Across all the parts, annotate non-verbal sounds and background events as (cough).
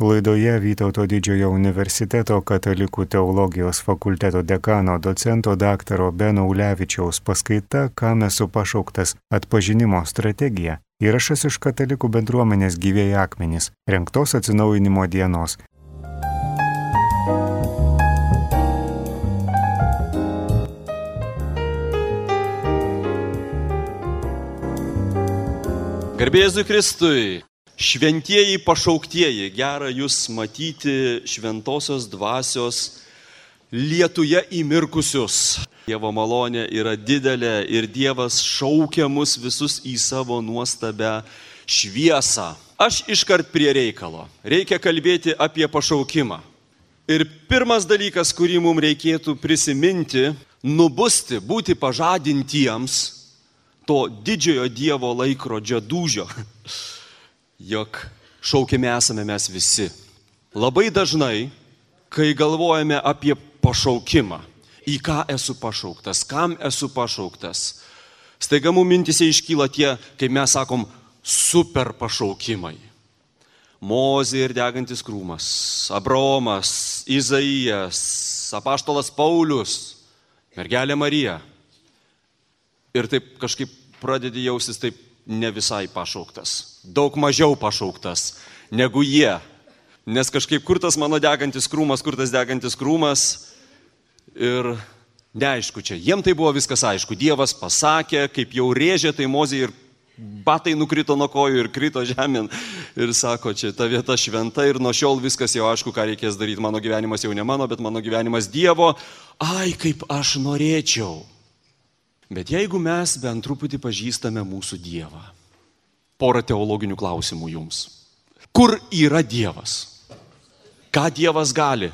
Laidoje Vytauto didžiojo universiteto katalikų teologijos fakulteto dekano docento daktaro Beno Ulevičiaus paskaita Kam esu pašauktas atpažinimo strategija įrašas iš katalikų bendruomenės gyvėjai akmenys, renktos atsinaujinimo dienos. Garbėzui Kristui! Šventieji pašauktieji, gera jūs matyti šventosios dvasios lietuje įmirkusius. Dievo malonė yra didelė ir Dievas šaukia mus visus į savo nuostabę šviesą. Aš iškart prie reikalo. Reikia kalbėti apie pašaukimą. Ir pirmas dalykas, kurį mums reikėtų prisiminti, nubusti, būti pažadintiems to didžiojo Dievo laikrodžio dūžio (laughs) jog šaukiami esame mes visi. Labai dažnai, kai galvojame apie pašaukimą, į ką esu pašauktas, kam esu pašauktas, staiga mums mintise iškyla tie, kaip mes sakom, super pašaukimai. Mozė ir degantis krūmas, Abromas, Izaijas, apaštalas Paulius, mergelė Marija. Ir taip kažkaip pradedi jausis taip ne visai pašauktas, daug mažiau pašauktas negu jie. Nes kažkaip kur tas mano degantis krūmas, kur tas degantis krūmas ir neaišku čia. Jiem tai buvo viskas aišku. Dievas pasakė, kaip jau rėžė, tai mozė ir batai nukrito nuo kojų ir krito žemėn. Ir sako, čia ta vieta šventa ir nuo šiol viskas jau aišku, ką reikės daryti. Mano gyvenimas jau ne mano, bet mano gyvenimas Dievo. Ai, kaip aš norėčiau. Bet jeigu mes bent truputį pažįstame mūsų Dievą, porą teologinių klausimų jums. Kur yra Dievas? Ką Dievas gali?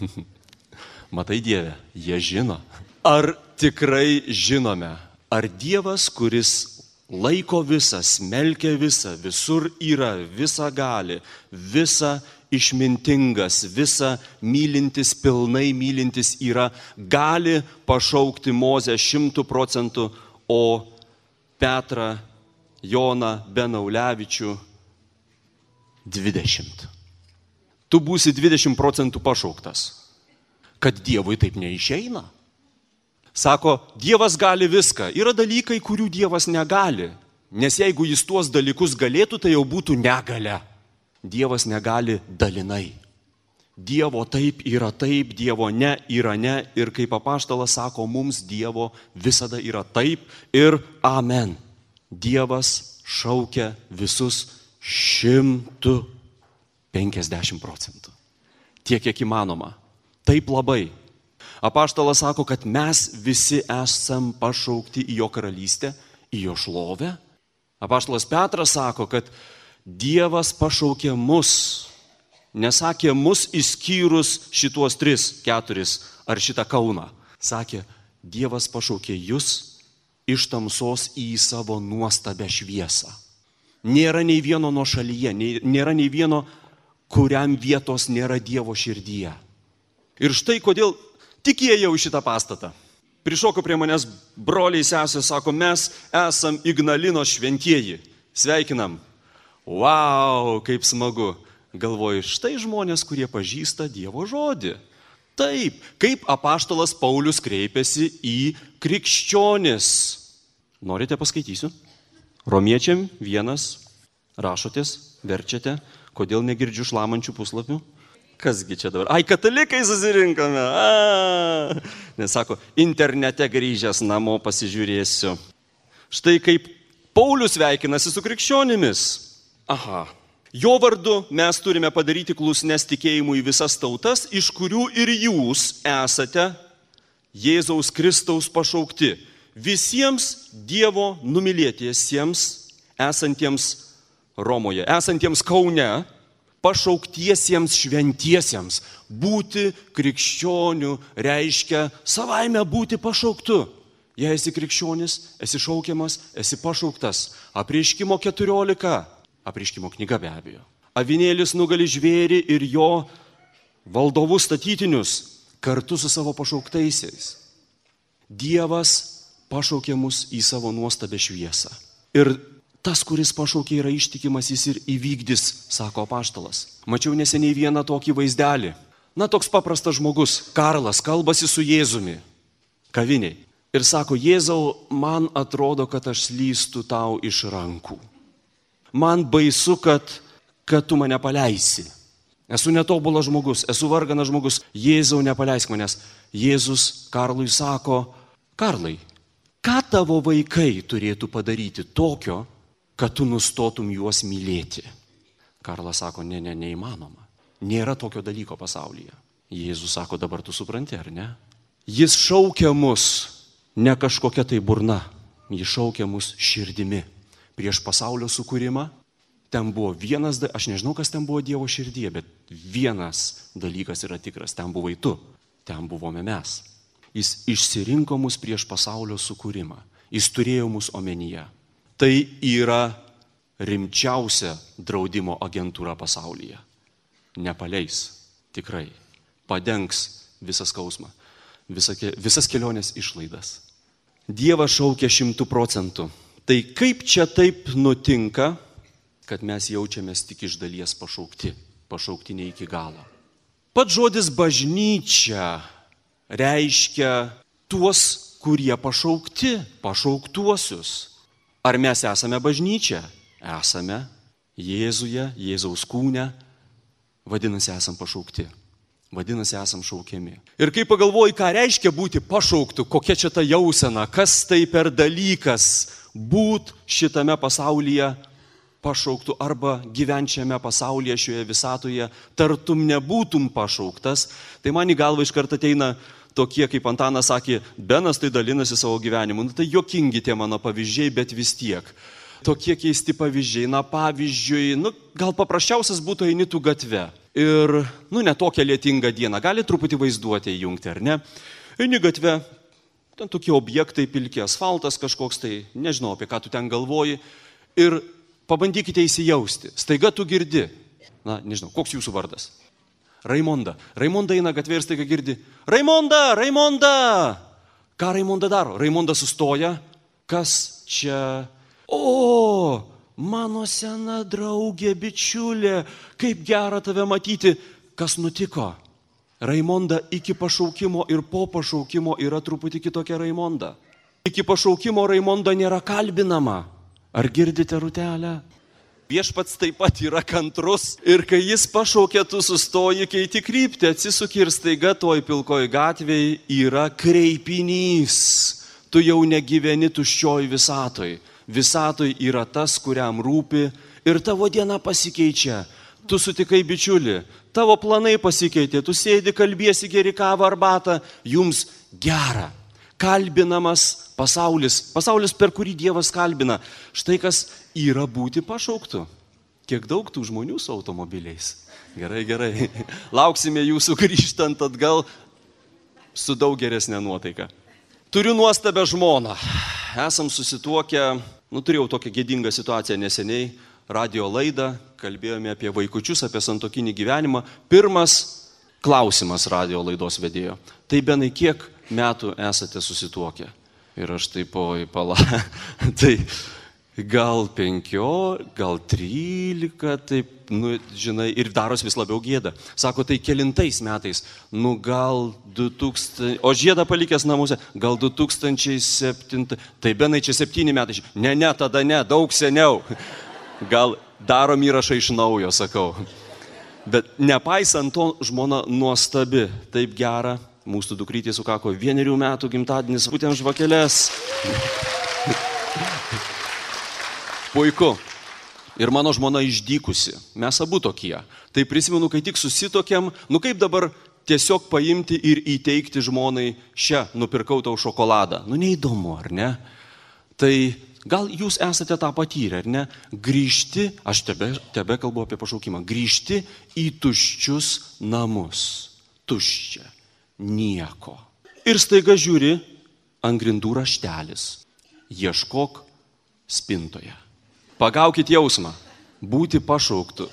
(laughs) Matai Dievę, jie žino. Ar tikrai žinome, ar Dievas, kuris laiko visą, smelkia visą, visur yra, visą gali, visą išmintingas, visa mylintis, pilnai mylintis yra, gali pašaukti Mozę šimtų procentų, o Petrą, Joną, Benaulevičių 20. Tu būsi 20 procentų pašauktas. Kad Dievui taip neišeina. Sako, Dievas gali viską. Yra dalykai, kurių Dievas negali. Nes jeigu jis tuos dalykus galėtų, tai jau būtų negale. Dievas negali dalinai. Dievo taip yra taip, Dievo ne yra ne. Ir kaip apaštalas sako, mums Dievo visada yra taip ir amen. Dievas šaukia visus šimtų penkiasdešimt procentų. Tiek, kiek įmanoma. Taip labai. Apaštalas sako, kad mes visi esam pašaukti į jo karalystę, į jo šlovę. Apaštalas Petras sako, kad Dievas pašaukė mus, nesakė mus išskyrus šituos tris, keturis ar šitą kauną. Sakė, Dievas pašaukė jūs iš tamsos į savo nuostabę šviesą. Nėra nei vieno nuo šalyje, nėra nei vieno, kuriam vietos nėra Dievo širdyje. Ir štai kodėl tik įėjau į šitą pastatą. Prišoko prie manęs broliai sesė, sako, mes esam Ignalino šventieji. Sveikinam, Wow, kaip smagu. Galvoju, štai žmonės, kurie pažįsta Dievo žodį. Taip, kaip apaštalas Paulius kreipiasi į krikščionis. Norite paskaitysiu? Romiečiam vienas, rašotės, verčiate, kodėl negirdžiu šlamančių puslapių? Kasgi čia dabar? Ai, katalikai susirinkome. A, nesako, internete grįžęs namo pasižiūrėsiu. Štai kaip Paulius veikinasi su krikščionimis. Aha. Jo vardu mes turime padaryti klusnes tikėjimui visas tautas, iš kurių ir jūs esate Jėzaus Kristaus pašaukti. Visiems Dievo numylėtiesiems esantiems Romoje, esantiems Kaune, pašauktiesiems šventiesiems. Būti krikščioniu reiškia savaime būti pašauktu. Jei esi krikščionis, esi šaukiamas, esi pašauktas. Apriškimo 14 Apriškimo knyga be abejo. Avinėlis nugali žvėri ir jo valdovus statytinius kartu su savo pašauktaisiais. Dievas pašaukė mus į savo nuostabę šviesą. Ir Tas, kuris pašaukė, yra ištikimas, jis ir įvykdys, sako paštalas. Mačiau neseniai vieną tokį vaizdelį. Na, toks paprastas žmogus, Karlas, kalbasi su Jėzumi, kaviniai. Ir sako, Jėzau, man atrodo, kad aš slystu tau iš rankų. Man baisu, kad, kad tu mane paleisi. Esu netobulas žmogus, esu varganas žmogus. Jėzau, nepaleisk manęs. Jėzus Karlui sako, Karlai, ką tavo vaikai turėtų padaryti tokio, kad tu nustotum juos mylėti? Karlas sako, ne, ne, neįmanoma. Nėra tokio dalyko pasaulyje. Jėzus sako, dabar tu supranti, ar ne? Jis šaukia mus ne kažkokia tai burna, jis šaukia mus širdimi. Prieš pasaulio sukūrimą ten buvo vienas, aš nežinau, kas ten buvo Dievo širdie, bet vienas dalykas yra tikras, ten buvai tu, ten buvome mes. Jis išsirinko mus prieš pasaulio sukūrimą, jis turėjo mus omenyje. Tai yra rimčiausia draudimo agentūra pasaulyje. Nepaleis, tikrai, padengs visą skausmą, visa, visas kelionės išlaidas. Dievas šaukia šimtų procentų. Tai kaip čia taip nutinka, kad mes jaučiamės tik iš dalies pašaukti, pašaukti ne iki galo. Pats žodis bažnyčia reiškia tuos, kurie pašaukti, pašauktuosius. Ar mes esame bažnyčia? Esame Jėzuje, Jėzaus kūne, vadinasi, esam pašaukti. Vadinasi, esam šaukiami. Ir kai pagalvoji, ką reiškia būti pašauktų, kokia čia ta jausena, kas tai per dalykas būt šitame pasaulyje pašauktų arba gyvenčiame pasaulyje šioje visatoje, tartum nebūtum pašauktas, tai man į galvą iš karto ateina tokie, kaip Antanas sakė, Benas tai dalinasi savo gyvenimu. Nu, tai jokingi tie mano pavyzdžiai, bet vis tiek. Tokie keisti pavyzdžiai. Na, pavyzdžiui, nu, gal paprasčiausias būtų einitų gatve. Ir, nu, ne tokia lietinga diena. Gali truputį vaizduoti įjungti, ar ne? Eini gatve, ten tokie objektai, pilki asfaltas kažkoks, tai nežinau, apie ką tu ten galvoji. Ir Pabandykite įsijausti. Staiga tu girdi. Na, nežinau, koks jūsų vardas? Raimonda. Raimonda eina gatvė ir staiga girdi. Raimonda, Raimonda. Ką Raimonda daro? Raimonda sustoja. Kas čia? O, mano sena draugė, bičiulė, kaip gera tave matyti. Kas nutiko? Raimonda iki pašaukimo ir po pašaukimo yra truputį kitokia Raimonda. Iki pašaukimo Raimonda nėra kalbinama. Ar girdite rutelę? Viešpats taip pat yra kantrus ir kai jis pašaukė, tu sustoji, keiti kryptį, atsisuki ir staiga toj pilkoj gatvėje yra kreipinys. Tu jau negyveni tuščioj visatoj. Visatoj yra tas, kuriam rūpi ir tavo diena pasikeičia. Tu sutikai bičiulį, tavo planai pasikeitė, tu sėdi, kalbėsi geri kavą arbatą, jums gera kalbinamas pasaulis, pasaulis, per kurį Dievas kalbina. Štai kas yra būti pašauktų. Kiek daug tų žmonių su automobiliais. Gerai, gerai. (laughs) Lauksime jūsų grįžtant atgal su daug geresnė nuotaika. Turiu nuostabę žmoną. Esam susituokę, nu turėjau tokią gėdingą situaciją neseniai, radio laidą, kalbėjome apie vaikučius, apie santokinį gyvenimą. Pirmas klausimas radio laidos vedėjo. Tai benai kiek metų esate susituokę? Ir aš taip, oi, pala, (laughs) tai gal penkio, gal trylika, taip, nu, žinai, ir daros vis labiau gėda. Sako, tai kelintais metais, nu gal 2000, o žiedą palikęs namuose, gal 2007, tai benai čia septyni metai. Ne, ne, tada ne, daug seniau. (laughs) Gal darom įrašą iš naujo, sakau. Bet nepaisant to, žmona nuostabi, taip gera, Mūsų dukrytė sukako vienerių metų gimtadienis, būtent žvakelės. Puiku. Ir mano žmona išdykusi. Mes abu tokie. Tai prisimenu, kai tik susitokiam, nu kaip dabar tiesiog paimti ir įteikti žmonai šią nupirkau tau šokoladą. Nu neįdomu, ar ne? Tai gal jūs esate tą patyrę, ar ne? Grįžti, aš tebe, tebe kalbu apie pašaukimą, grįžti į tuščius namus. Tuščia nieko. Ir staiga žiūri ant grindų raštelis. Ieškok spintoje. Pagaukit jausmą. Būti pašauktų.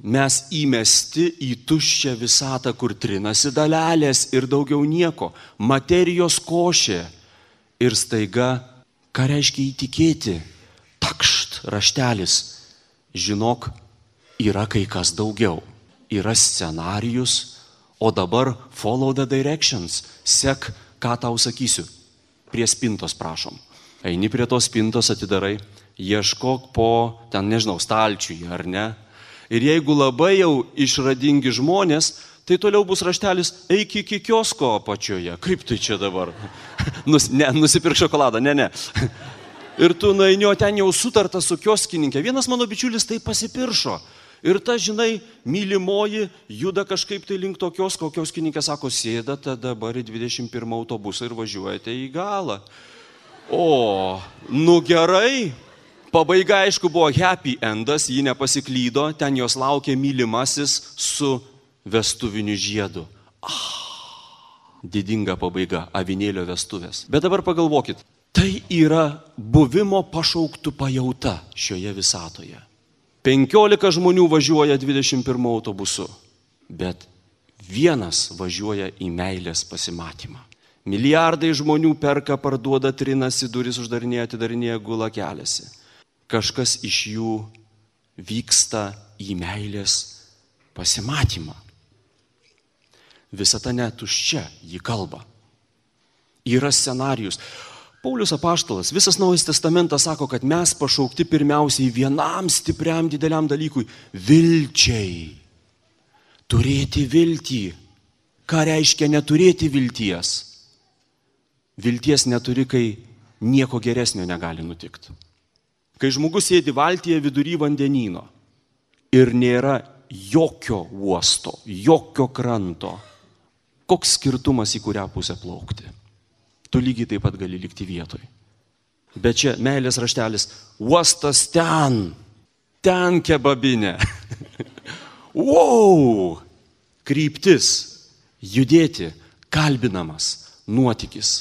Mes įmesti į tuščią visatą, kur trinasi dalelės ir daugiau nieko. Materijos košė. Ir staiga, ką reiškia įtikėti? Ta takšt raštelis. Žinok, yra kai kas daugiau. Yra scenarijus, o dabar follow the directions. Sek, ką tau sakysiu. Prie spintos prašom. Eini prie tos spintos, atidarai, ieškok po, ten nežinau, stalčiui ar ne. Ir jeigu labai jau išradingi žmonės, tai toliau bus raštelis, eik iki kiosko apačioje. Kaip tai čia dabar? (laughs) Nus, ne, nusipirk šokoladą, ne, ne. (laughs) Ir tu nueini, o ten jau sutarta su kioskininkė. Vienas mano bičiulis tai pasipiršo. Ir ta, žinai, mylimoji juda kažkaip tai link tokios, kokios kininkė sako, sėdate dabar į 21 autobusą ir važiuojate į galą. O, nu gerai. Pabaiga, aišku, buvo happy endas, ji nepasiklydo, ten jos laukė mylimasis su vestuviniu žiedu. Ah, didinga pabaiga, avinėlio vestuvės. Bet dabar pagalvokit, tai yra buvimo pašauktų pajauta šioje visatoje. 15 žmonių važiuoja 21 autobusu, bet vienas važiuoja į meilės pasimatymą. Milijardai žmonių perka, parduoda, trinasi, duris uždarinėja, atidarinėja, gula keliasi. Kažkas iš jų vyksta į meilės pasimatymą. Visata netuščia, ji kalba. Yra scenarius. Paulius apaštalas, visas Naujas Testamentas sako, kad mes pašaukti pirmiausiai vienam stipriam dideliam dalykui - vilčiai. Turėti viltį. Ką reiškia neturėti vilties? Vilties neturi, kai nieko geresnio negali nutikti. Kai žmogus sėdi valtyje vidury vandenino ir nėra jokio uosto, jokio kranto, koks skirtumas į kurią pusę plaukti? tu lygiai taip pat gali likti vietoj. Bet čia meilės raštelis, uostas ten, ten kebabinė. (laughs) wow! Kryptis, judėti, kalbinamas, nuotykis.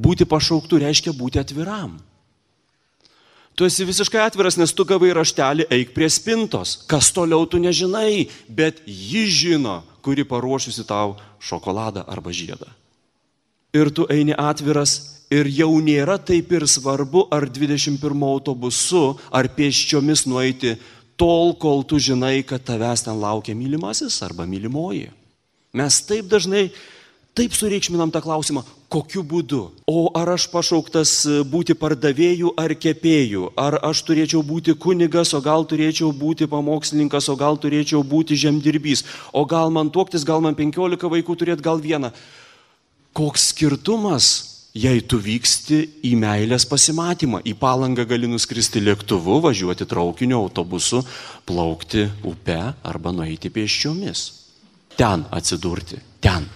Būti pašauktų reiškia būti atviram. Tu esi visiškai atviras, nes tu gavai raštelį, eik prie spintos. Kas toliau tu nežinai, bet ji žino, kuri paruošusi tau šokoladą arba žiedą ir tu eini atviras ir jau nėra taip ir svarbu, ar 21 autobusu, ar pėsčiomis nueiti tol, kol tu žinai, kad tavęs ten laukia mylimasis arba mylimoji. Mes taip dažnai taip sureikšminam tą klausimą, kokiu būdu. O ar aš pašauktas būti pardavėjų ar kepėjų, ar aš turėčiau būti kunigas, o gal turėčiau būti pamokslininkas, o gal turėčiau būti žemdirbys, o gal man tuoktis, gal man 15 vaikų turėti, gal vieną koks skirtumas, jei tu vyksti į meilės pasimatymą. Į palangą gali nuskristi lėktuvu, važiuoti traukiniu, autobusu, plaukti upe arba nueiti pėsčiomis. Ten atsidurti, ten.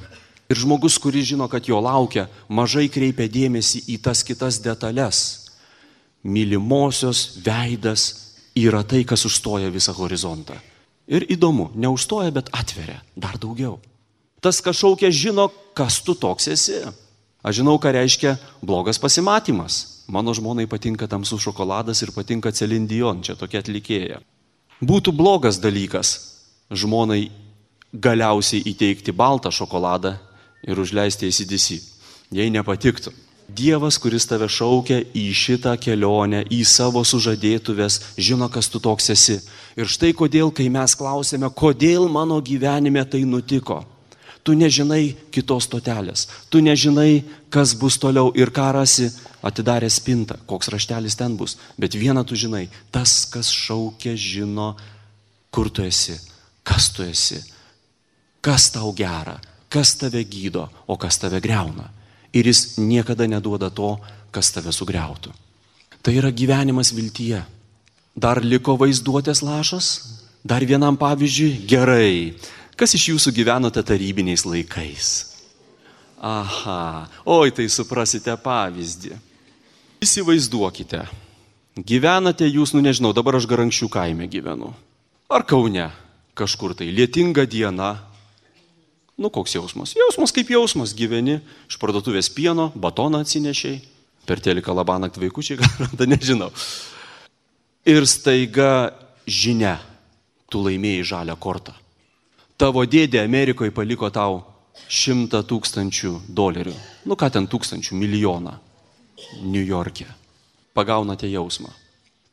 Ir žmogus, kuris žino, kad jo laukia, mažai kreipia dėmesį į tas kitas detalės. Mylimosios veidas yra tai, kas užstoja visą horizontą. Ir įdomu, neužstoja, bet atveria dar daugiau. Tas, kas šaukia, žino, kas tu toks esi. Aš žinau, ką reiškia blogas pasimatymas. Mano žmonai patinka tamsus šokoladas ir patinka Celindijon, čia tokia atlikėja. Būtų blogas dalykas žmonai galiausiai įteikti baltą šokoladą ir užleisti įsidisi, jei nepatiktų. Dievas, kuris tave šaukia į šitą kelionę, į savo sužadėtuvės, žino, kas tu toks esi. Ir štai kodėl, kai mes klausėme, kodėl mano gyvenime tai nutiko, Tu nežinai kitos stotelės, tu nežinai, kas bus toliau ir ką rasi atidarę spintą, koks raštelis ten bus. Bet vieną tu žinai, tas, kas šaukia, žino, kur tu esi, kas tu esi, kas tau gera, kas tave gydo, o kas tave greuna. Ir jis niekada neduoda to, kas tave sugriautų. Tai yra gyvenimas viltyje. Dar liko vaizduotės lašas? Dar vienam pavyzdžiui? Gerai. Kas iš jūsų gyvenote tarybiniais laikais? Aha, oi tai suprasite pavyzdį. Įsivaizduokite, gyvenate jūs, nu nežinau, dabar aš garankščių kaime gyvenu. Ar Kaune kažkur tai lietinga diena. Nu koks jausmas? Jausmas kaip jausmas, gyveni iš parduotuvės pieno, batoną atsinešiai, per teliką labanakt vaikučiai, (laughs) gal nežinau. Ir staiga žinia, tu laimėjai žalią kortą tavo dėdė Amerikoje paliko tau šimtą tūkstančių dolerių. Nu ką ten tūkstančių, milijoną. New York'e. Pagaunate jausmą.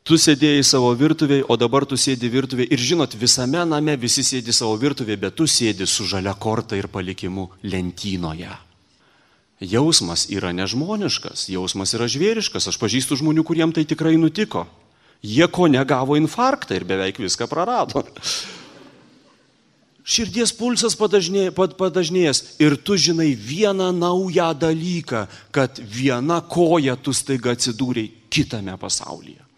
Tu sėdėjai savo virtuvėje, o dabar tu sėdi virtuvėje ir žinot, visame name visi sėdi savo virtuvėje, bet tu sėdi su žalia korta ir palikimu lentynoje. Jausmas yra nežmoniškas, jausmas yra žvėriškas. Aš pažįstu žmonių, kuriem tai tikrai nutiko. Jie ko negavo infarktą ir beveik viską prarado. (laughs) Širdies pulsas padažnė, padažnėjęs ir tu žinai vieną naują dalyką, kad viena koja tu staiga atsidūrėjai kitame pasaulyje.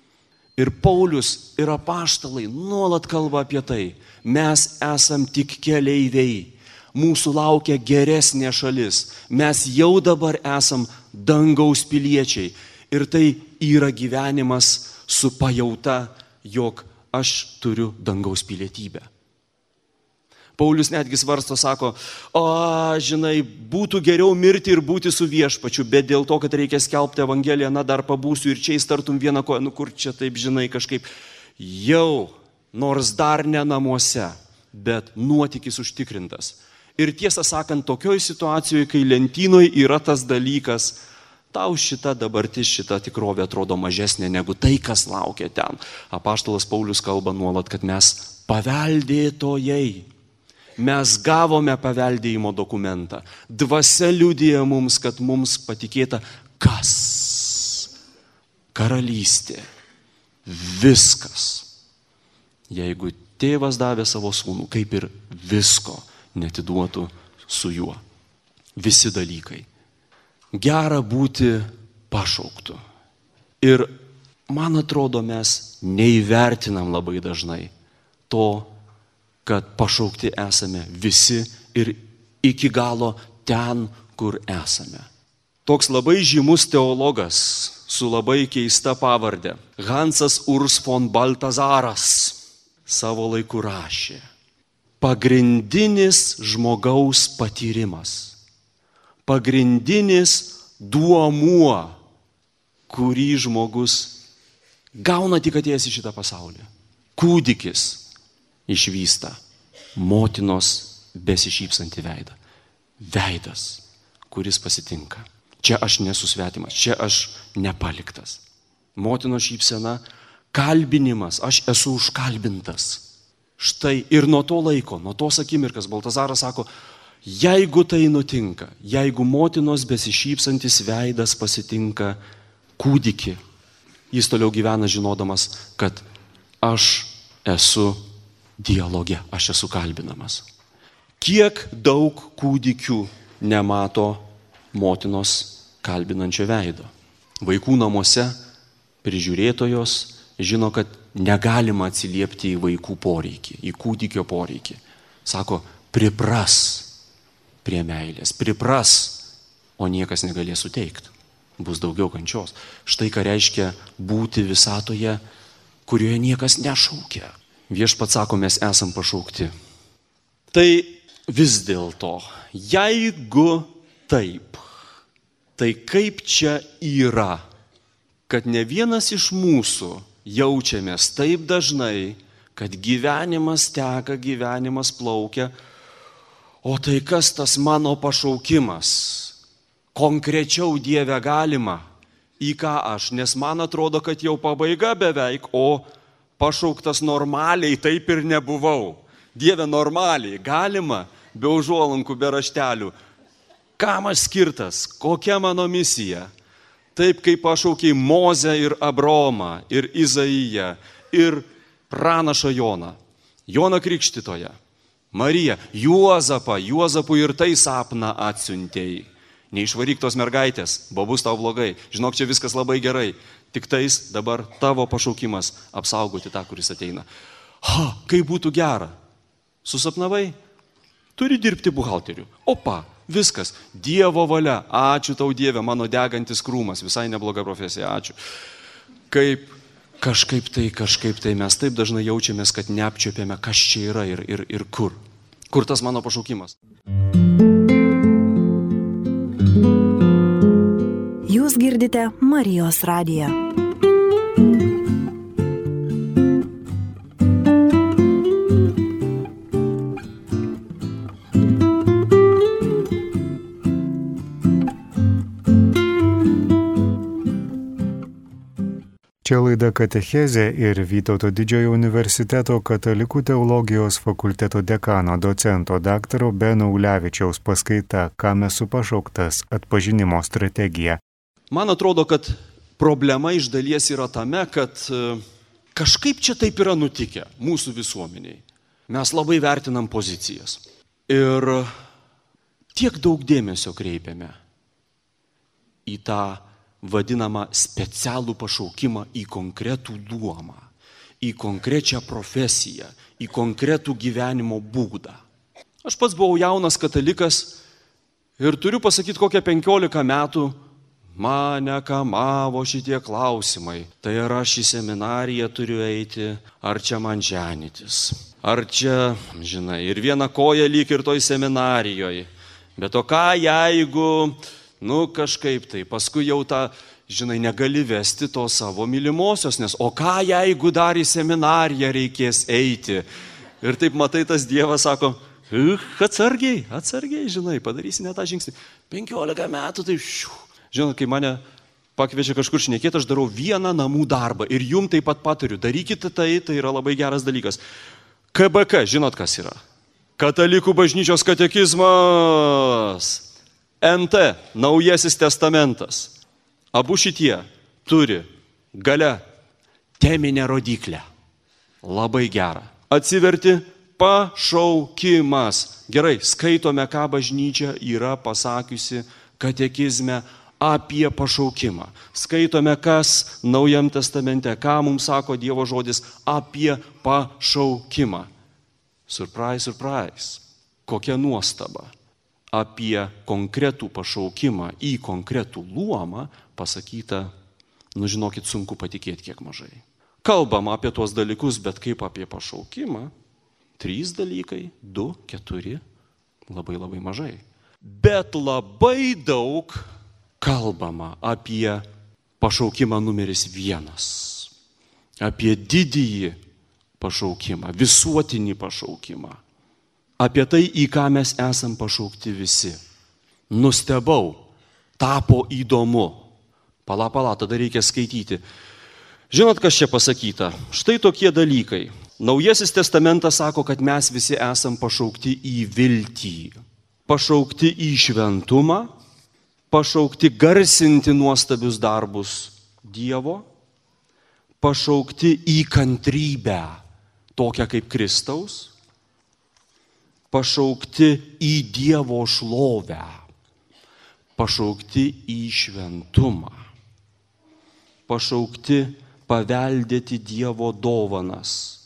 Ir Paulius ir apaštalai nuolat kalba apie tai. Mes esam tik keleiviai. Mūsų laukia geresnė šalis. Mes jau dabar esam dangaus piliečiai. Ir tai yra gyvenimas su pajauta, jog aš turiu dangaus pilietybę. Paulius netgi svarsto, sako, o, žinai, būtų geriau mirti ir būti su viešpačiu, bet dėl to, kad reikia skelbti Evangeliją, na dar pabūsiu ir čia įstartum vieną koją, nu kur čia taip, žinai, kažkaip jau, nors dar ne namuose, bet nuotykis užtikrintas. Ir tiesą sakant, tokioj situacijoje, kai lentynoje yra tas dalykas, tau šita dabartis, šita tikrovė atrodo mažesnė negu tai, kas laukia ten. Apaštalas Paulius kalba nuolat, kad mes paveldėtojai mes gavome paveldėjimo dokumentą. Dvasia liudija mums, kad mums patikėta kas? Karalystė. Viskas. Jeigu tėvas davė savo sūnų, kaip ir visko netiduotų su juo. Visi dalykai. Gera būti pašauktų. Ir man atrodo, mes neįvertinam labai dažnai to, kad pašaukti esame visi ir iki galo ten, kur esame. Toks labai žymus teologas su labai keista pavardė - Hansas Urs von Baltazaras savo laiku rašė. Pagrindinis žmogaus patyrimas, pagrindinis duomuo, kurį žmogus gauna tik atėjęs į šitą pasaulį. Kūdikis išvysta motinos besišypsantį veidą. Veidas, kuris pasitinka. Čia aš nesu svetimas, čia aš nepaliktas. Motinos šypsena, kalbinimas, aš esu užkalbintas. Štai ir nuo to laiko, nuo tos akimirkas Baltazaras sako, jeigu tai nutinka, jeigu motinos besišypsantis veidas pasitinka kūdikį, jis toliau gyvena žinodamas, kad aš esu dialoge aš esu kalbinamas. Kiek daug kūdikių nemato motinos kalbinančio veido. Vaikų namuose prižiūrėtojos žino, kad negalima atsiliepti į vaikų poreikį, į kūdikio poreikį. Sako, pripras prie meilės, pripras, o niekas negalės suteikti. Bus daugiau kančios. Štai ką reiškia būti visatoje, kurioje niekas nešaukia, Viešpat sako, mes esam pašaukti. Tai vis dėlto, jeigu taip, tai kaip čia yra, kad ne vienas iš mūsų jaučiamės taip dažnai, kad gyvenimas teka, gyvenimas plaukia, o tai kas tas mano pašaukimas? Konkrečiau Dieve galima, į ką aš, nes man atrodo, kad jau pabaiga beveik, o pašauktas normaliai, taip ir nebuvau. Dieve normaliai, galima, be užuolankų, be raštelių. Kam aš skirtas, kokia mano misija? Taip kaip pašaukiai Mozę ir Abromą, ir Izaiją, ir pranašą Joną, Joną Krikštitoje, Mariją, Juozapą, Juozapui ir tai sapną atsiuntėjai. Neišvaryk tos mergaitės, buvo bus tau blogai. Žinok, čia viskas labai gerai. Tik tais dabar tavo pašaukimas apsaugoti tą, kuris ateina. Ha, kaip būtų gera. Susapnavai? Turi dirbti buhalteriu. Opa, viskas. Dievo valia. Ačiū tau Dieve, mano degantis krūmas. Visai nebloga profesija. Ačiū. Kaip kažkaip tai, kažkaip tai mes taip dažnai jaučiamės, kad neapčiopėme, kas čia yra ir, ir, ir kur. Kur tas mano pašaukimas. Jūs girdite Marijos radiją. Čia laida Katechezė ir Vytauto didžiojo universiteto katalikų teologijos fakulteto dekano docento dr. Beno Ulevičiaus paskaita Ką mes su pašauktas atpažinimo strategija. Man atrodo, kad problema iš dalies yra tame, kad e, kažkaip čia taip yra nutikę mūsų visuomeniai. Mes labai vertinam pozicijas. Ir tiek daug dėmesio kreipiame į tą vadinamą specialų pašaukimą į konkretų luomą, į konkrečią profesiją, į konkretų gyvenimo būdą. Aš pats buvau jaunas katalikas ir turiu pasakyti, kokią 15 metų mane kamavo šitie klausimai. Tai ar aš į seminariją turiu eiti, ar čia man ženytis. Ar čia, žinai, ir viena koja lyg ir toj seminarijoje. Bet o ką jeigu nu kažkaip tai, paskui jau tą, žinai, negali vesti to savo mylimosios, nes o ką jeigu dar į seminariją reikės eiti. Ir taip matai, tas Dievas sako, atsargiai, atsargiai, žinai, padarysi ne tą žingsnį. 15 metų, tai šių. Žinai, kai mane pakviečia kažkur šnekėti, aš darau vieną namų darbą ir jum taip pat patariu, darykite tai, tai yra labai geras dalykas. KBK, žinot kas yra? Katalikų bažnyčios katekizmas. NT, Naujasis testamentas. Abu šitie turi gale teminę rodiklę. Labai gerą. Atsiverti pašaukimas. Gerai, skaitome, ką bažnyčia yra pasakiusi katekizme apie pašaukimą. Skaitome, kas Naujam testamente, ką mums sako Dievo žodis apie pašaukimą. Surprise, surprise. Kokia nuostaba apie konkretų pašaukimą į konkretų luomą pasakyta, nu žinokit, sunku patikėti kiek mažai. Kalbama apie tuos dalykus, bet kaip apie pašaukimą, trys dalykai, du, keturi, labai labai mažai. Bet labai daug kalbama apie pašaukimą numeris vienas, apie didįjį pašaukimą, visuotinį pašaukimą apie tai, į ką mes esam pašaukti visi. Nustebau, tapo įdomu. Pala, pala, tada reikia skaityti. Žinot, kas čia pasakyta? Štai tokie dalykai. Naujasis testamentas sako, kad mes visi esam pašaukti į viltį, pašaukti į šventumą, pašaukti garsinti nuostabius darbus Dievo, pašaukti į kantrybę, tokią kaip Kristaus, pašaukti į Dievo šlovę, pašaukti į šventumą, pašaukti paveldėti Dievo dovanas,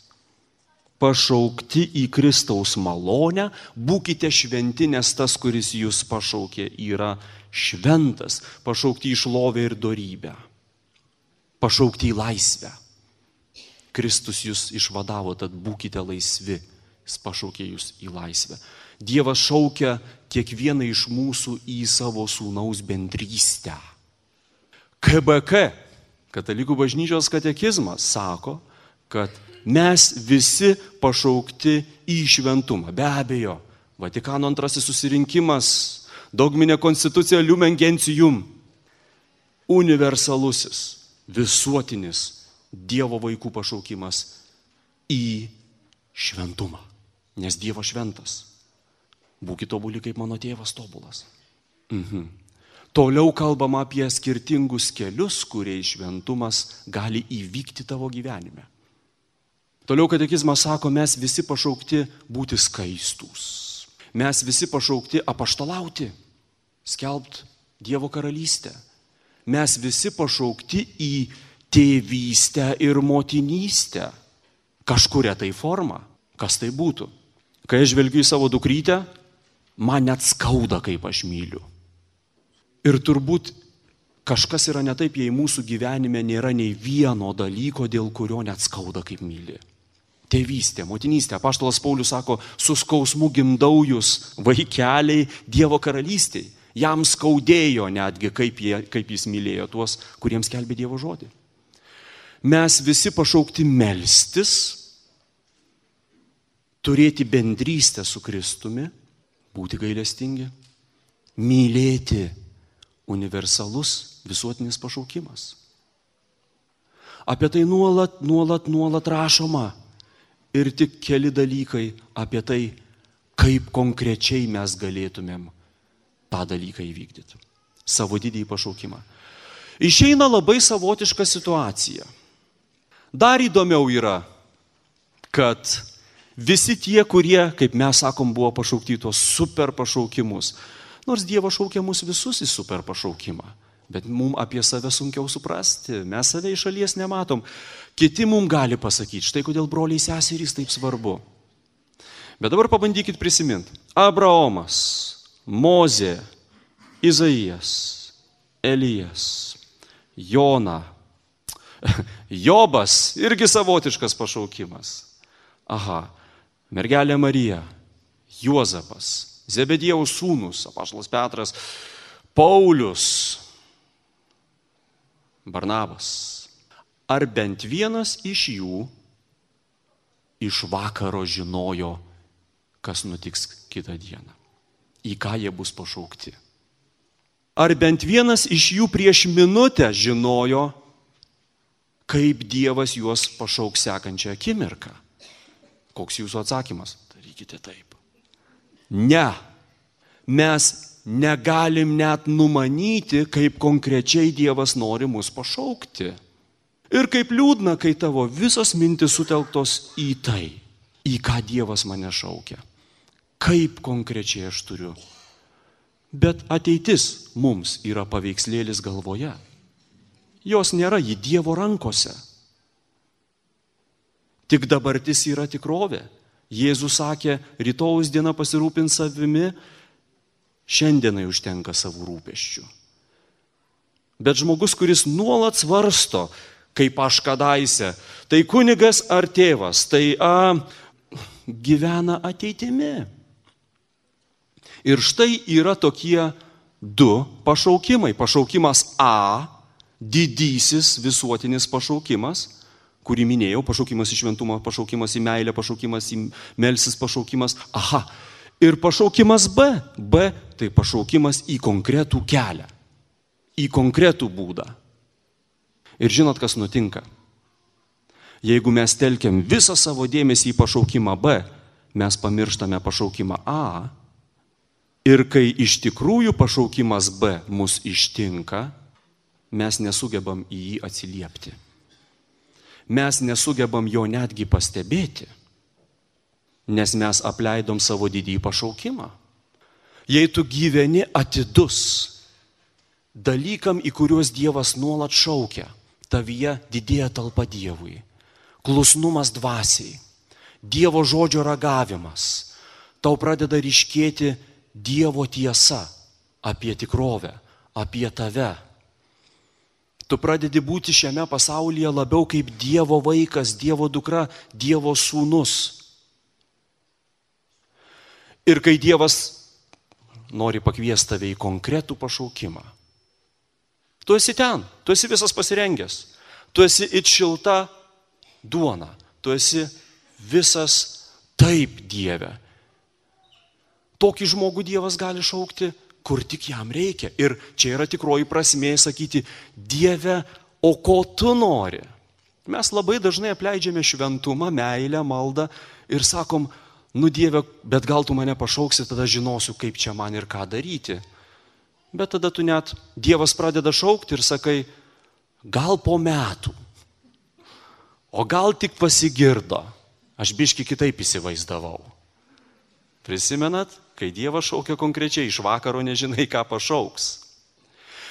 pašaukti į Kristaus malonę, būkite šventi, nes tas, kuris jūs pašaukė, yra šventas, pašaukti į šlovę ir darybę, pašaukti į laisvę. Kristus jūs išvadavo, tad būkite laisvi Jis pašaukė jūs į laisvę. Dievas šaukia kiekvieną iš mūsų į savo sūnaus bendrystę. KBK, Katalikų bažnyčios katekizmas, sako, kad mes visi pašaukti į šventumą. Be abejo, Vatikano antrasis susirinkimas, dogminė konstitucija Lumen Gentium, universalusis, visuotinis Dievo vaikų pašaukimas į šventumą nes Dievas šventas. Būkite tobuli kaip mano tėvas tobulas. Mhm. Toliau kalbama apie skirtingus kelius, kuriais šventumas gali įvykti tavo gyvenime. Toliau katekizmas sako, mes visi pašaukti būti skaistus. Mes visi pašaukti apaštalauti, skelbt Dievo karalystę. Mes visi pašaukti į tėvystę ir motinystę. Kažkuria tai forma. Kas tai būtų? Kai aš žvelgiu į savo dukrytę, man net skauda, kaip aš myliu. Ir turbūt kažkas yra ne taip, jei mūsų gyvenime nėra nei vieno dalyko, dėl kurio net skauda, kaip myli. Tėvystė, motinystė. Paštalas Paulius sako, su skausmu gimdau jūs, vaikeliai Dievo karalystiai. Jam skaudėjo netgi, kaip, jie, kaip jis mylėjo tuos, kuriems kelbė Dievo žodį. Mes visi pašaukti melstis, turėti bendrystę su Kristumi, būti gailestingi, mylėti universalus visuotinis pašaukimas. Apie tai nuolat, nuolat, nuolat rašoma. Ir tik keli dalykai apie tai, kaip konkrečiai mes galėtumėm tą dalyką įvykdyti. Savo didįjį pašaukimą. Išeina labai savotiška situacija. Dar įdomiau yra, kad visi tie, kurie, kaip mes sakom, buvo pašaukti tos super pašaukimus, nors Dievas šaukia mus visus į super pašaukimą, bet mums apie save sunkiau suprasti, mes save iš šalies nematom. Kiti mums gali pasakyti, štai kodėl broliai seserys taip svarbu. Bet dabar pabandykit prisiminti. Abraomas, Mozė, Izaijas, Elijas, Jona, (laughs) Jobas, irgi savotiškas pašaukimas. Aha, mergelė Marija, Juozapas, Zebediejaus sūnus, apaštalas Petras, Paulius, Barnabas. Ar bent vienas iš jų iš vakaro žinojo, kas nutiks kitą dieną? Į ką jie bus pašaukti? Ar bent vienas iš jų prieš minutę žinojo, kaip Dievas juos pašauks sekančią akimirką? Koks jūsų atsakymas? Darykite taip. Ne. Mes negalim net numanyti, kaip konkrečiai Dievas nori mus pašaukti. Ir kaip liūdna, kai tavo visos mintis sutelktos į tai, į ką Dievas mane šaukia. Kaip konkrečiai aš turiu Bet ateitis mums yra paveikslėlis galvoje. Jos nėra į Dievo rankose. Tik dabartis yra tikrovė. Jėzus sakė, rytojus diena pasirūpins savimi, šiandienai užtenka savų rūpeščių. Bet žmogus, kuris nuolat svarsto, kaip aš kadaise, tai kunigas ar tėvas, tai a, gyvena ateitimi. Ir štai yra tokie du pašaukimai. Pašaukimas A, didysis visuotinis pašaukimas, kurį minėjau, pašaukimas į šventumą, pašaukimas į meilę, pašaukimas į melsis, pašaukimas. Aha. Ir pašaukimas B. B tai pašaukimas į konkretų kelią, į konkretų būdą. Ir žinot, kas nutinka? Jeigu mes telkiam visą savo dėmesį į pašaukimą B, mes pamirštame pašaukimą A Ir kai iš tikrųjų pašaukimas B mus ištinka, mes nesugebam į jį atsiliepti. Mes nesugebam jo netgi pastebėti, nes mes apleidom savo didįjį pašaukimą. Jei tu gyveni atidus dalykam, į kuriuos Dievas nuolat šaukia, tavyje didėja talpa Dievui, klusnumas dvasiai, Dievo žodžio ragavimas, tau pradeda ryškėti Dievo tiesa apie tikrovę, apie tave. Tu pradedi būti šiame pasaulyje labiau kaip Dievo vaikas, Dievo dukra, Dievo sūnus. Ir kai Dievas nori pakviesti tave į konkretų pašaukimą, tu esi ten, tu esi visas pasirengęs, tu esi it šilta duona, tu esi visas taip Dieve Tokį žmogų Dievas gali šaukti, kur tik jam reikia. Ir čia yra tikroji prasmė sakyti, Dieve, o ko tu nori? Mes labai dažnai apleidžiame šventumą, meilę, maldą ir sakom, nu Dieve, bet gal tu mane pašauksi, tada žinosiu, kaip čia man ir ką daryti. Bet tada tu net Dievas pradeda šaukti ir sakai, gal po metų. O gal tik pasigirdo. Aš biški kitaip įsivaizdavau. Prisimenat? Kai Dievas šaukia konkrečiai, iš vakaro nežinai, ką pašauks.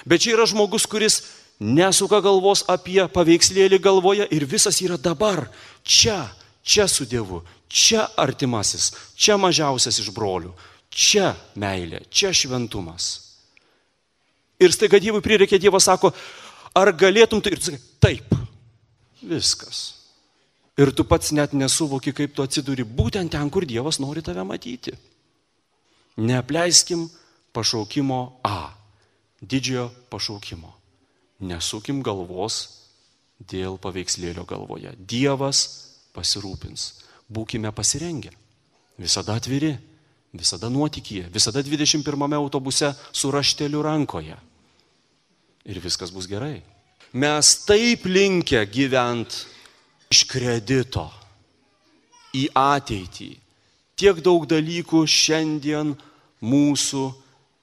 Bet čia yra žmogus, kuris nesuka galvos apie paveikslėlį galvoje ir visas yra dabar, čia, čia su Dievu, čia artimasis, čia mažiausias iš brolių, čia meilė, čia šventumas. Ir staiga Dievui prireikia, Dievas sako, ar galėtum tai ir tu sakai, taip, viskas. Ir tu pats net nesuvoki, kaip tu atsiduri būtent ten, kur Dievas nori tave matyti. Neapleiskim pašaukimo A, didžiojo pašaukimo. Nesukim galvos dėl paveikslėlio galvoje. Dievas pasirūpins. Būkime pasirengę. Visada atviri, visada nuotikyje, visada 21 autobuse su rašteliu rankoje. Ir viskas bus gerai. Mes taip linkę gyventi iš kredito į ateitį. Tiek daug dalykų šiandien mūsų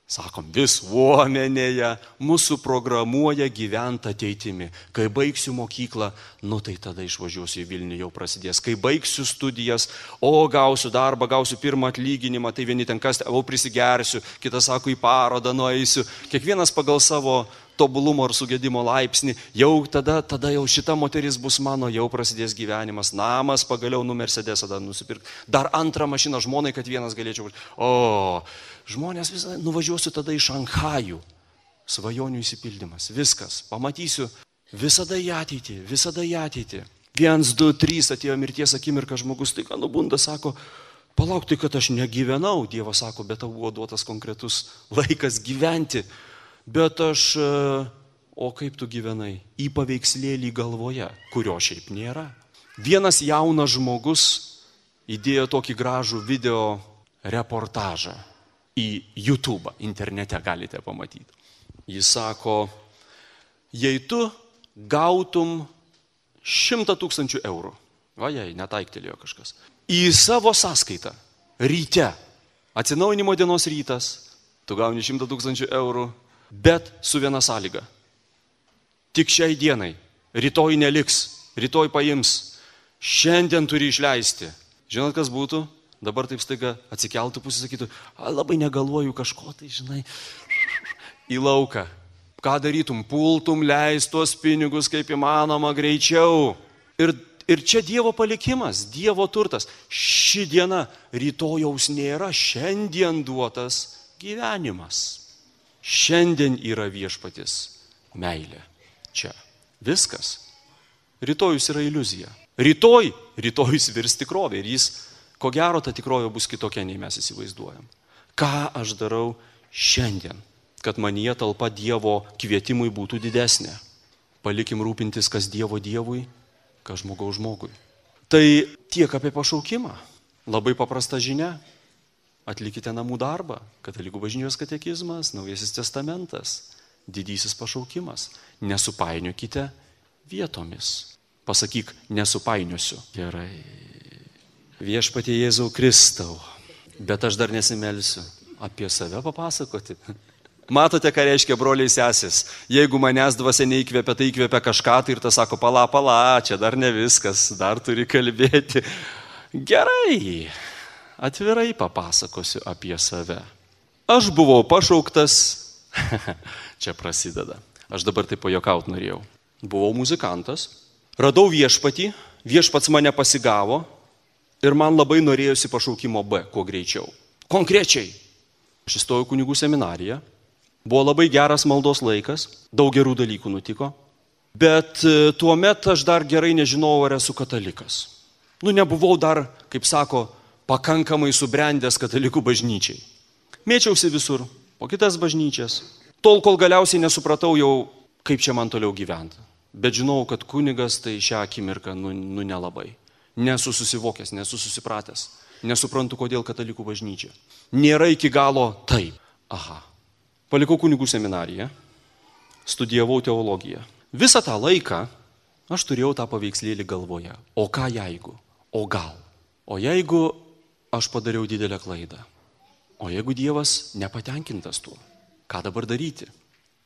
sakom, visuomenėje mūsų programuoja gyventi ateitimi. Kai baigsiu mokyklą, nu tai tada išvažiuosiu į Vilnių, jau prasidės. Kai baigsiu studijas, o gausiu darbą, gausiu pirmą atlyginimą, tai vieni ten kas, o prisigersiu, kitas sako, į parodą nueisiu. Kiekvienas pagal savo tobulumo ar sugėdimo laipsnį, jau tada, tada jau šita moteris bus mano, jau prasidės gyvenimas, namas, pagaliau nu Mercedesą dar nusipirkti, dar antrą mašiną žmonai, kad vienas galėčiau. O, žmonės visą nuvažiuosiu tada į Šanhajų. Svajonių įsipildymas, viskas, pamatysiu visada į ateitį, visada į ateitį. Viens, du, trys atėjo mirties akimirka, žmogus ką nubunda, sako, palauk tai, kad aš negyvenau, Dievas sako, bet tau buvo duotas konkretus laikas gyventi bet aš, e, o kaip tu gyvenai, į paveikslėlį galvoje, kurio šiaip nėra. Vienas jaunas žmogus įdėjo tokį gražų video reportažą į YouTube, internete galite pamatyti. Jis sako, jei tu gautum šimtą tūkstančių eurų, o jei netaiktelėjo kažkas, į savo sąskaitą ryte, atsinaujinimo dienos rytas, tu gauni šimtą tūkstančių eurų, bet su viena sąlyga. Tik šiai dienai, rytoj neliks, rytoj paims, šiandien turi išleisti. Žinot, kas būtų? Dabar taip staiga atsikeltų pusė, sakytų, labai negalvoju kažko, tai žinai, į lauką. Ką darytum, pultum, leistos pinigus kaip įmanoma greičiau. Ir, ir čia Dievo palikimas, Dievo turtas. Ši diena rytojaus nėra, šiandien duotas gyvenimas. Šiandien yra viešpatis meilė. Čia. Viskas. Rytojus yra iliuzija. Rytoj, rytojus virs tikrovė ir jis, ko gero, ta tikrovė bus kitokia, nei mes įsivaizduojam. Ką aš darau šiandien, kad manyje talpa Dievo kvietimui būtų didesnė. Palikim rūpintis, kas Dievo Dievui, kas žmogaus žmogui. Tai tiek apie pašaukimą. Labai paprasta žinia. Atlikite namų darbą. Katalikų bažnyčios katekizmas, Naujasis testamentas, didysis pašaukimas. Nesupainiokite vietomis. Pasakyk, nesupainiosiu. Gerai. Viešpatie Jėzau Kristau. Bet aš dar nesimelsiu. Apie save papasakoti. (laughs) Matote, ką reiškia broliai sesės. Jeigu manęs dvasia neįkvėpia, tai įkvėpia kažką, tai ir tas sako, pala, pala, čia dar ne viskas, dar turi kalbėti. Gerai atvirai papasakosiu apie save. Aš buvau pašauktas, (laughs) čia prasideda, aš dabar taip pajokaut norėjau. Buvau muzikantas, radau viešpatį, viešpats mane pasigavo. Ir man labai norėjosi pašaukimo B, kuo greičiau. Konkrečiai, aš įstojau kunigų seminariją, buvo labai geras maldos laikas, daug gerų dalykų nutiko, bet e, tuo metu aš dar gerai nežinojau, ar esu katalikas. Nu, nebuvau dar, kaip sako, pakankamai subrendęs katalikų bažnyčiai. Mėčiausi visur, po kitas bažnyčias, tol kol galiausiai nesupratau jau, kaip čia man toliau gyventi. Bet žinau, kad kunigas tai šią akimirką, nu, nu nelabai. Nesu susivokęs, nesu susipratęs. Nesuprantu, kodėl katalikų bažnyčia. Nėra iki galo taip. Aha. Palikau kunigų seminariją, studijavau teologiją. Visą tą laiką aš turėjau tą paveikslėlį galvoje. O ką jeigu? O gal? O jeigu aš padariau didelę klaidą. O jeigu Dievas nepatenkintas tuo, ką dabar daryti?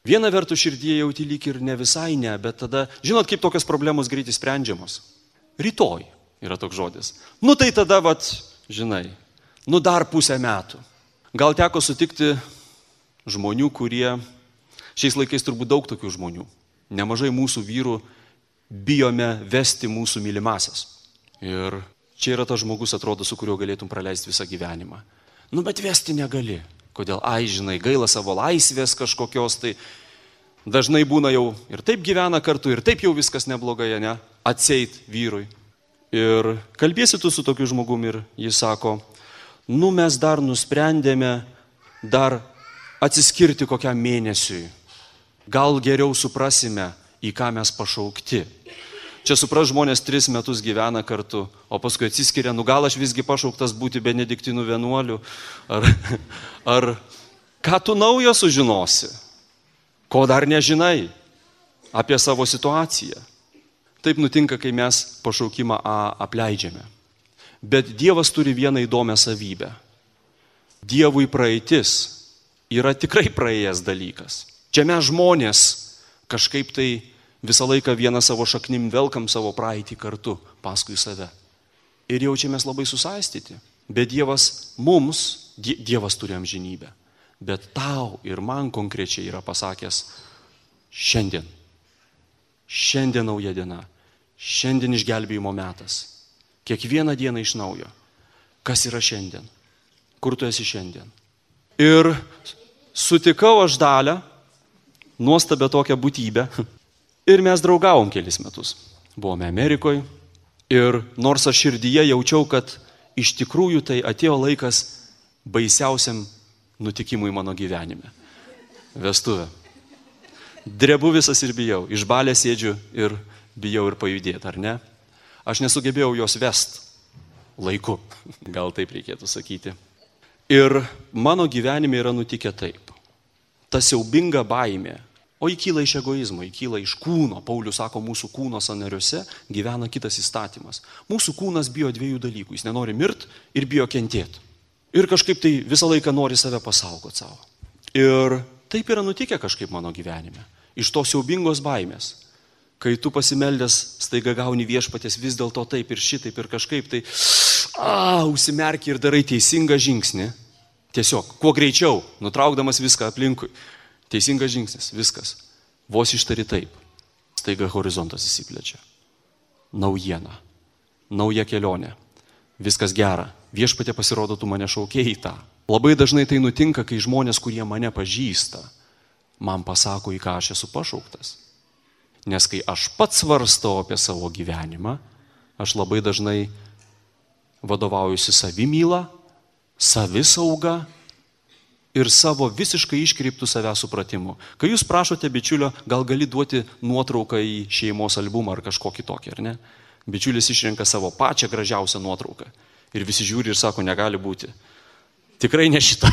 Viena vertus širdie jauti lyg ir ne visai ne, bet tada, žinot, kaip tokios problemos greitai sprendžiamos. Rytoj yra toks žodis. Nu tai tada, vat, žinai, nu dar pusę metų. Gal teko sutikti žmonių, kurie, šiais laikais turbūt daug tokių žmonių, nemažai mūsų vyrų bijome vesti mūsų mylimasias. Ir Čia yra tas žmogus, atrodo, su kuriuo galėtum praleisti visą gyvenimą. Nu, bet vesti negali. Kodėl, ai, žinai, gaila savo laisvės kažkokios, tai dažnai būna jau ir taip gyvena kartu, ir taip jau viskas neblogai, ne? Atseit vyrui. Ir kalbėsi tu su tokiu žmogumi ir jis sako, nu mes dar nusprendėme dar atsiskirti kokiam mėnesiui. Gal geriau suprasime, į ką mes pašaukti. Čia supras žmonės tris metus gyvena kartu, o paskui atsiskiria, nu gal aš visgi pašauktas būti benediktinų vienuolių, ar, (laughs) ar ką tu naujo sužinosi, ko dar nežinai. apie savo situaciją. Taip nutinka, kai mes pašaukimą A apleidžiame. Bet Dievas turi vieną įdomią savybę. Dievui praeitis yra tikrai praėjęs dalykas. Čia mes žmonės kažkaip tai visą laiką vieną savo šaknim velkam savo praeitį kartu paskui save. Ir jaučiamės labai susaistyti. Bet Dievas mums, Dievas turi amžinybę. Bet tau ir man konkrečiai yra pasakęs šiandien. Šiandien nauja diena. Šiandien išgelbėjimo metas. Kiekvieną dieną iš naujo. Kas yra šiandien? Kur tu esi šiandien? Ir sutikau aš dalę, nuostabę tokią būtybę. (laughs) Ir mes draugavom kelis metus. Buvome Amerikoje. Ir nors aš širdyje jaučiau, kad iš tikrųjų tai atėjo laikas baisiausiam nutikimui mano gyvenime. Vestuvė. Drebu visas ir bijau. Iš balę sėdžiu ir bijau ir pajudėti, ar ne? Aš nesugebėjau jos vest laiku. (laughs) Gal taip reikėtų sakyti. Ir mano gyvenime yra nutikę taip. Ta siaubinga baimė, O įkyla iš egoizmo, įkyla iš kūno. Paulius sako, mūsų kūno sanariuose gyvena kitas įstatymas. Mūsų kūnas bijo dviejų dalykų. Jis nenori mirti ir bijo kentėti. Ir kažkaip tai visą laiką nori save pasaugoti savo. Ir taip yra nutikę kažkaip mano gyvenime. Iš tos siaubingos baimės. Kai tu pasimeldęs staiga gauni viešpatės vis dėlto taip ir šitaip ir kažkaip tai, a, užsimerki ir darai teisingą žingsnį. Tiesiog, kuo greičiau, nutraukdamas viską aplinkui. Teisingas žingsnis, viskas. Vos ištari taip. Staiga horizontas įsiplečia. Naujiena. Nauja kelionė. Viskas gera. Viešpatė pasirodo, tu mane šaukėjai tą. Labai dažnai tai nutinka, kai žmonės, kurie mane pažįsta, man pasako, į ką aš esu pašauktas. Nes kai aš pats svarstau apie savo gyvenimą, aš labai dažnai vadovaujuosi savimylą, savisauga ir savo visiškai iškreiptų savęs supratimu. Kai jūs prašote bičiulio, gal gali duoti nuotrauką į šeimos albumą ar kažkokį tokį, ar ne? Bičiulis išrenka savo pačią gražiausią nuotrauką. Ir visi žiūri ir sako, negali būti. Tikrai ne šita.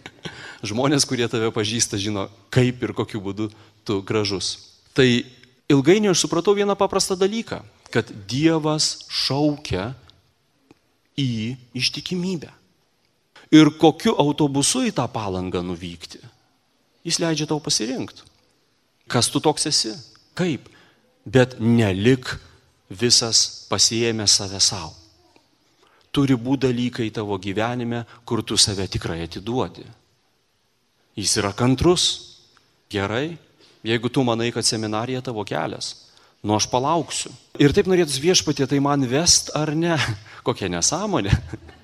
(laughs) Žmonės, kurie tave pažįsta, žino, kaip ir kokiu būdu tu gražus. Tai ilgainiui aš supratau vieną paprastą dalyką, kad Dievas šaukia į ištikimybę ir kokiu autobusu į tą palangą nuvykti. Jis leidžia tau pasirinkti. Kas tu toks esi? Kaip? Bet nelik visas pasiėmė save savo. Turi būti dalykai tavo gyvenime, kur tu save tikrai atiduodi. Jis yra kantrus. Gerai, jeigu tu manai, kad seminarija tavo kelias, nu aš palauksiu. Ir taip norėtus viešpatė, tai man vest ar ne? (laughs) Kokia nesąmonė.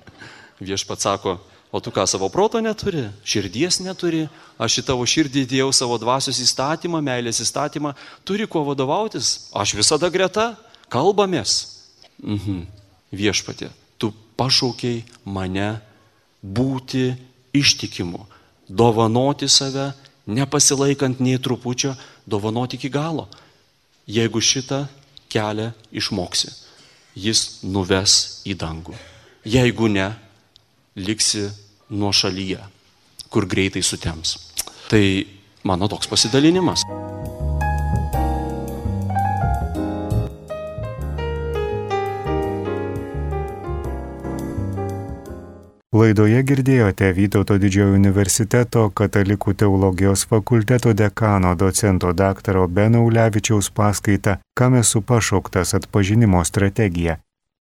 (laughs) Viešpat sako, O tu ką savo proto neturi, širdies neturi, aš į tavo širdį įdėjau savo dvasios įstatymą, meilės įstatymą, turi kuo vadovautis, aš visada greta, kalbamės. Mhm. Viešpatė, tu pašaukiai mane būti ištikimu, dovanoti save, nepasilaikant nei trupučio, dovanoti iki galo. Jeigu šitą kelią išmoksi, jis nuves į dangų. Jeigu ne, liksi nuo šalyje, kur greitai sutems. Tai mano toks pasidalinimas. Laidoje girdėjote Vytauto didžiojo universiteto katalikų teologijos fakulteto dekano docento dr. Beno Ulevičiaus paskaitą Kam esu pašauktas atpažinimo strategija